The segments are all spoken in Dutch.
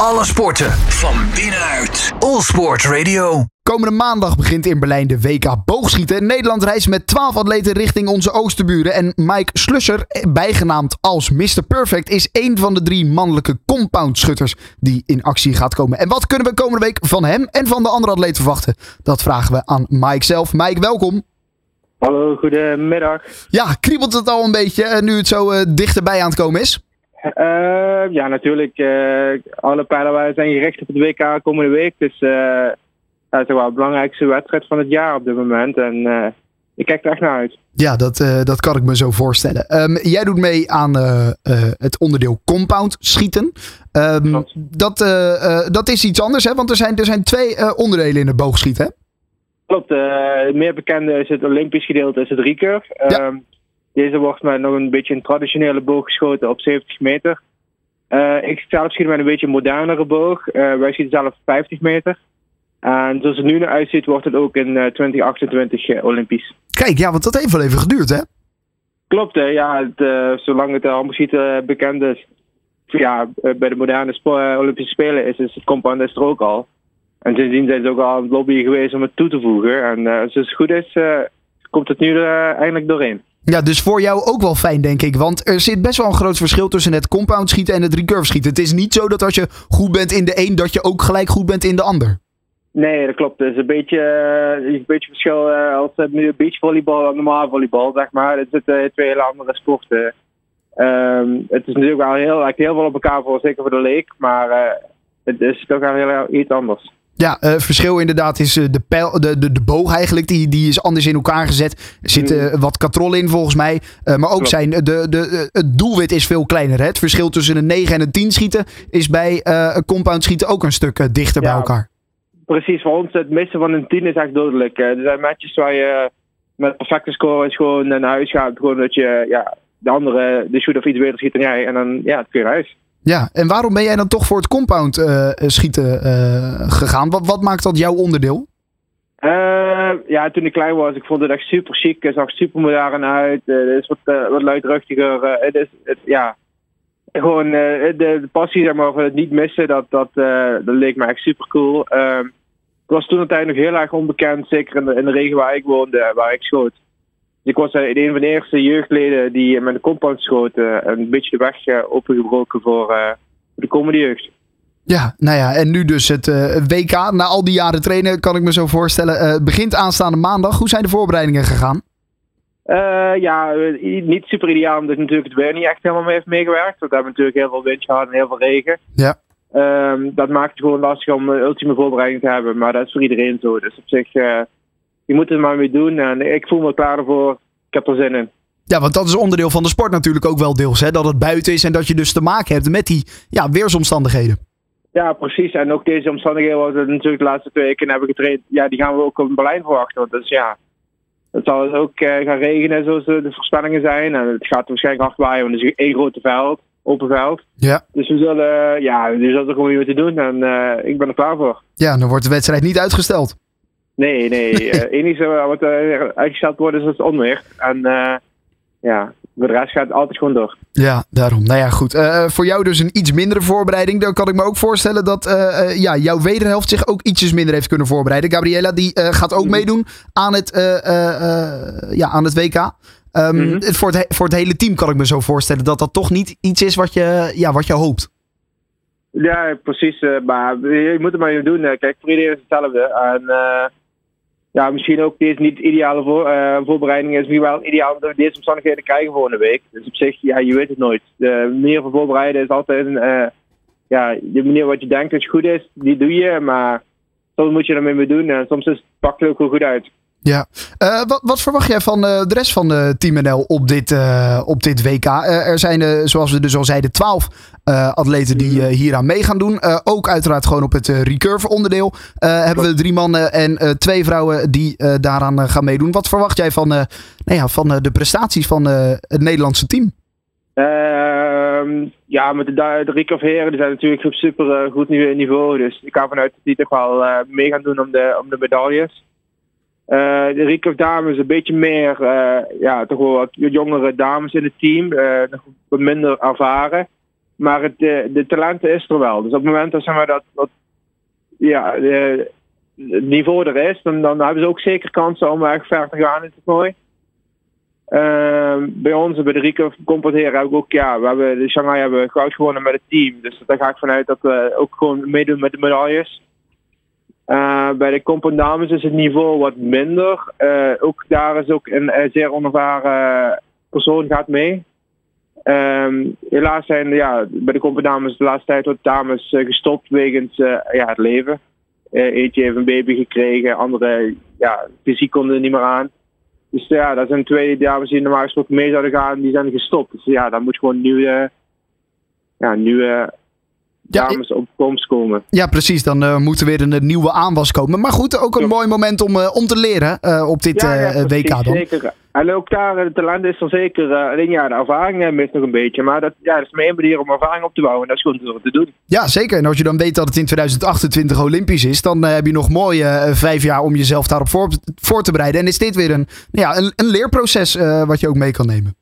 Alle sporten van binnenuit. All Sport Radio. Komende maandag begint in Berlijn de WK boogschieten. Nederland reist met 12 atleten richting onze oosterburen. En Mike Slusser, bijgenaamd als Mr. Perfect, is een van de drie mannelijke compoundschutters die in actie gaat komen. En wat kunnen we komende week van hem en van de andere atleten verwachten? Dat vragen we aan Mike zelf. Mike, welkom. Hallo, goedemiddag. Ja, kriebelt het al een beetje eh, nu het zo uh, dichterbij aan het komen is? Uh, ja, natuurlijk. Uh, alle pijlen zijn gericht op het WK komende week. Dus uh, dat is toch wel de belangrijkste wedstrijd van het jaar op dit moment. En ik kijk er echt naar uit. Ja, dat, dat kan ik me zo voorstellen. Um, jij doet mee aan het onderdeel compound schieten. Um, dat, dat is iets anders, hè? Want er zijn, er zijn twee onderdelen in het boogschieten, hè? Klopt. het meer bekende is het Olympisch gedeelte, is het recurve. Ja. Um, deze wordt met nog een beetje een traditionele boog geschoten op 70 meter. Uh, ik zelf schiet met een beetje een modernere boog. Uh, wij schieten zelf 50 meter. En zoals het nu naar uitziet, wordt het ook in uh, 2028 uh, Olympisch. Kijk, ja, want dat heeft wel even geduurd, hè? Klopt, hè? Ja, het, uh, zolang het allemaal bekend is. Ja, bij de moderne Olympische Spelen is, is het compound is er ook al. En sindsdien zijn ze ook al aan het lobbyen geweest om het toe te voegen. En als het goed is, komt het nu er eindelijk doorheen. Ja, dus voor jou ook wel fijn, denk ik. Want er zit best wel een groot verschil tussen het compound schieten en het recurve schieten. Het is niet zo dat als je goed bent in de een, dat je ook gelijk goed bent in de ander. Nee, dat klopt. Het is een beetje, uh, een beetje verschil uh, als uh, beachvolleybal en normaal volleybal, zeg maar. Het zitten twee hele andere sporten. Um, het is natuurlijk wel heel, heel veel op elkaar voor, zeker voor de leek. Maar het is toch wel heel iets anders. Ja, uh, verschil inderdaad is uh, de, pijl, de, de, de boog eigenlijk. Die, die is anders in elkaar gezet. Er zit uh, wat katrol in volgens mij. maar ook zijn, de, de, het doelwit is veel kleiner. Hè? Het verschil tussen een 9 en een 10 schieten is bij een compound schieten ook een stuk dichter ja, bij elkaar. Precies, voor ons het missen van een 10 is echt dodelijk. er zijn matches waar je met perfecte score is gewoon naar huis gaat. Gewoon dat je ja, de andere de shoot of iets beter schiet dan jij. En dan ja, het kun je naar huis. Ja, en waarom ben jij dan toch voor het compound uh, schieten uh, gegaan? Wat, wat maakt dat jouw onderdeel? Uh, ja, toen ik klein was, ik vond het echt super chic. Het zag super modern uit. het is wat, wat luidruchtiger. het is, het, ja, gewoon de, de, passie zeg maar, van het niet missen, dat, dat, dat leek me echt super cool. het was toen tijd nog heel erg onbekend, zeker in de, in de regio waar ik woonde, waar ik schoot. Ik was een van de eerste jeugdleden die met een compound schoten een beetje de weg opengebroken voor de komende jeugd. Ja, nou ja, en nu dus het WK. Na al die jaren trainen kan ik me zo voorstellen. Uh, begint aanstaande maandag. Hoe zijn de voorbereidingen gegaan? Uh, ja, niet super ideaal omdat natuurlijk het weer niet echt helemaal mee heeft meegewerkt. Want we hebben natuurlijk heel veel wind gehad en heel veel regen. Ja. Um, dat maakt het gewoon lastig om een ultieme voorbereiding te hebben. Maar dat is voor iedereen zo. Dus op zich je moet er maar mee doen. En ik voel me klaar ervoor. Ik heb er zin in. Ja, want dat is onderdeel van de sport natuurlijk ook wel deels. Hè? Dat het buiten is en dat je dus te maken hebt met die ja, weersomstandigheden. Ja, precies. En ook deze omstandigheden, wat we natuurlijk de laatste twee weken hebben getraind, ja, die gaan we ook op Berlijn verwachten. Want dus ja, het zal ook uh, gaan regenen zoals de voorspellingen zijn. En het gaat waarschijnlijk hard waaien, want het is één grote veld, open veld. Ja. Dus we zullen, ja, we zullen er gewoon weer moeten doen. En uh, ik ben er klaar voor. Ja, dan wordt de wedstrijd niet uitgesteld. Nee, nee. Het uh, enige wat uh, uitgesteld wordt is het onweer. En uh, ja, de rest gaat altijd gewoon door. Ja, daarom. Nou ja, goed. voor jou dus een iets mindere voorbereiding. Dan kan ik me ook voorstellen dat ja, jouw wederhelft zich ook ietsjes minder heeft kunnen voorbereiden. Gabriella, die gaat ook meedoen aan het, ja, aan het WK. Um, mm -hmm. voor, het, voor het hele team kan ik me zo voorstellen dat dat toch niet iets is wat je, ja, wat je hoopt. Ja, precies. maar je moet het maar even doen. Kijk, voor iedereen is hetzelfde. En ja, misschien ook deze niet ideale voor, uh, voorbereiding is misschien wel ideaal we deze omstandigheden krijgen voor een week. Dus op zich, ja, je weet het nooit. De manier van voorbereiden is altijd een, uh, ja, de manier wat je denkt dat goed is, die doe je, maar soms moet je ermee mee doen en soms is, pakt het ook wel goed uit. Ja, uh, wat, wat, verwacht jij van uh, de rest van de Team NL op dit, op dit WK? er zijn, zoals we dus al zeiden, twaalf atleten die hier aan mee gaan doen. ook uiteraard gewoon op het recurve onderdeel hebben we drie mannen en twee vrouwen die daaraan gaan meedoen. Wat verwacht jij van, nou ja, van de prestaties van het Nederlandse team? Ehm, ja, met de, de recurve heren die zijn natuurlijk op super goed niveau. Dus ik ga vanuit dat die toch wel mee gaan doen om de, om de medailles. Uh, de recurve dames een beetje meer, uh, ja, toch wel wat jongere dames in het team. Uh, nog wat minder ervaren. Maar het, de, de talent is er wel. Dus op het moment dat, zeg maar, dat, ja, de, het niveau er is, dan, hebben ze ook zeker kansen om echt ver te gaan in het toernooi. Ehm, bij ons, bij de Rico competeren, hebben we ook, ja, we hebben de Shanghai hebben goud gewonnen met het team. Dus daar ga ik vanuit dat we ook gewoon meedoen met de medailles. Uh, bij de Compound Dames is het niveau wat minder. Uh, ook daar is ook een, een zeer onervaren persoon gaat mee. Um, helaas zijn ja, bij de Compound Dames de laatste tijd wat dames gestopt wegens ja, het leven. eentje heeft een baby gekregen, andere ja, fysiek konden niet meer aan. Dus ja, dat zijn twee dames die normaal gesproken mee zouden gaan, die zijn gestopt. Dus ja, daar moet gewoon nieuwe, ja, nieuwe dames op komst komen. Ja, precies. Dan uh, moet er weer een, nieuwe aanwas komen. Maar goed, ook een ja. mooi moment om, uh, om te leren uh, op dit ja, ja, WK dan. Zeker. En ook daar, het talent is er zeker. alleen ja, de ervaring mist nog een beetje. Maar dat, ja, dat is mijn manier om ervaring op te bouwen. En dat is gewoon te doen. Ja, zeker. En als je dan weet dat het in 2028 Olympisch is, dan heb je nog mooi vijf jaar om jezelf daarop voor, voor te bereiden. En is dit weer een, ja, een, een leerproces wat je ook mee kan nemen.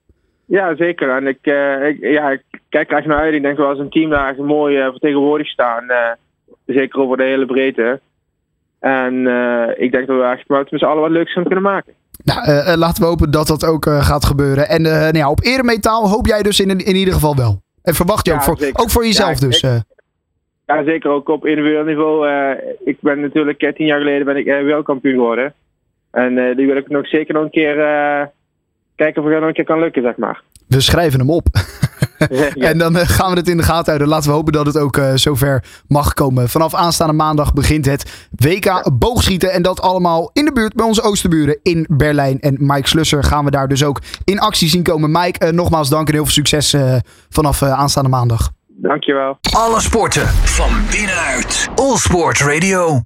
Ja, zeker. En ik, ik ja, ik kijk echt naar uit. Ik denk wel als een team daar mooi uh, vertegenwoordigd staan. Uh, zeker over de hele breedte. En uh, ik denk dat we echt met z'n allen wat leuks gaan kunnen maken. Nou, laten we hopen dat dat ook gaat gebeuren. En nou ja, op eremetaal hoop jij dus in, in ieder geval wel. En verwacht je ja, ook, voor, ook voor jezelf ja, dus. Ik, ja, zeker. Ook op individueel niveau. ik ben natuurlijk tien jaar geleden ben ik wereldkampioen geworden. En die wil ik nog zeker nog een keer kijken of het nog een keer kan lukken, zeg maar. We schrijven hem op. En dan uh, gaan we het in de gaten houden. Laten we hopen dat het ook uh, zover mag komen. Vanaf aanstaande maandag begint het WK boogschieten. En dat allemaal in de buurt bij onze oosterburen in Berlijn. En Mike Slusser gaan we daar dus ook in actie zien komen. Mike, uh, nogmaals dank en heel veel succes vanaf aanstaande maandag. Dankjewel. Alle sporten van binnenuit. All Sport Radio.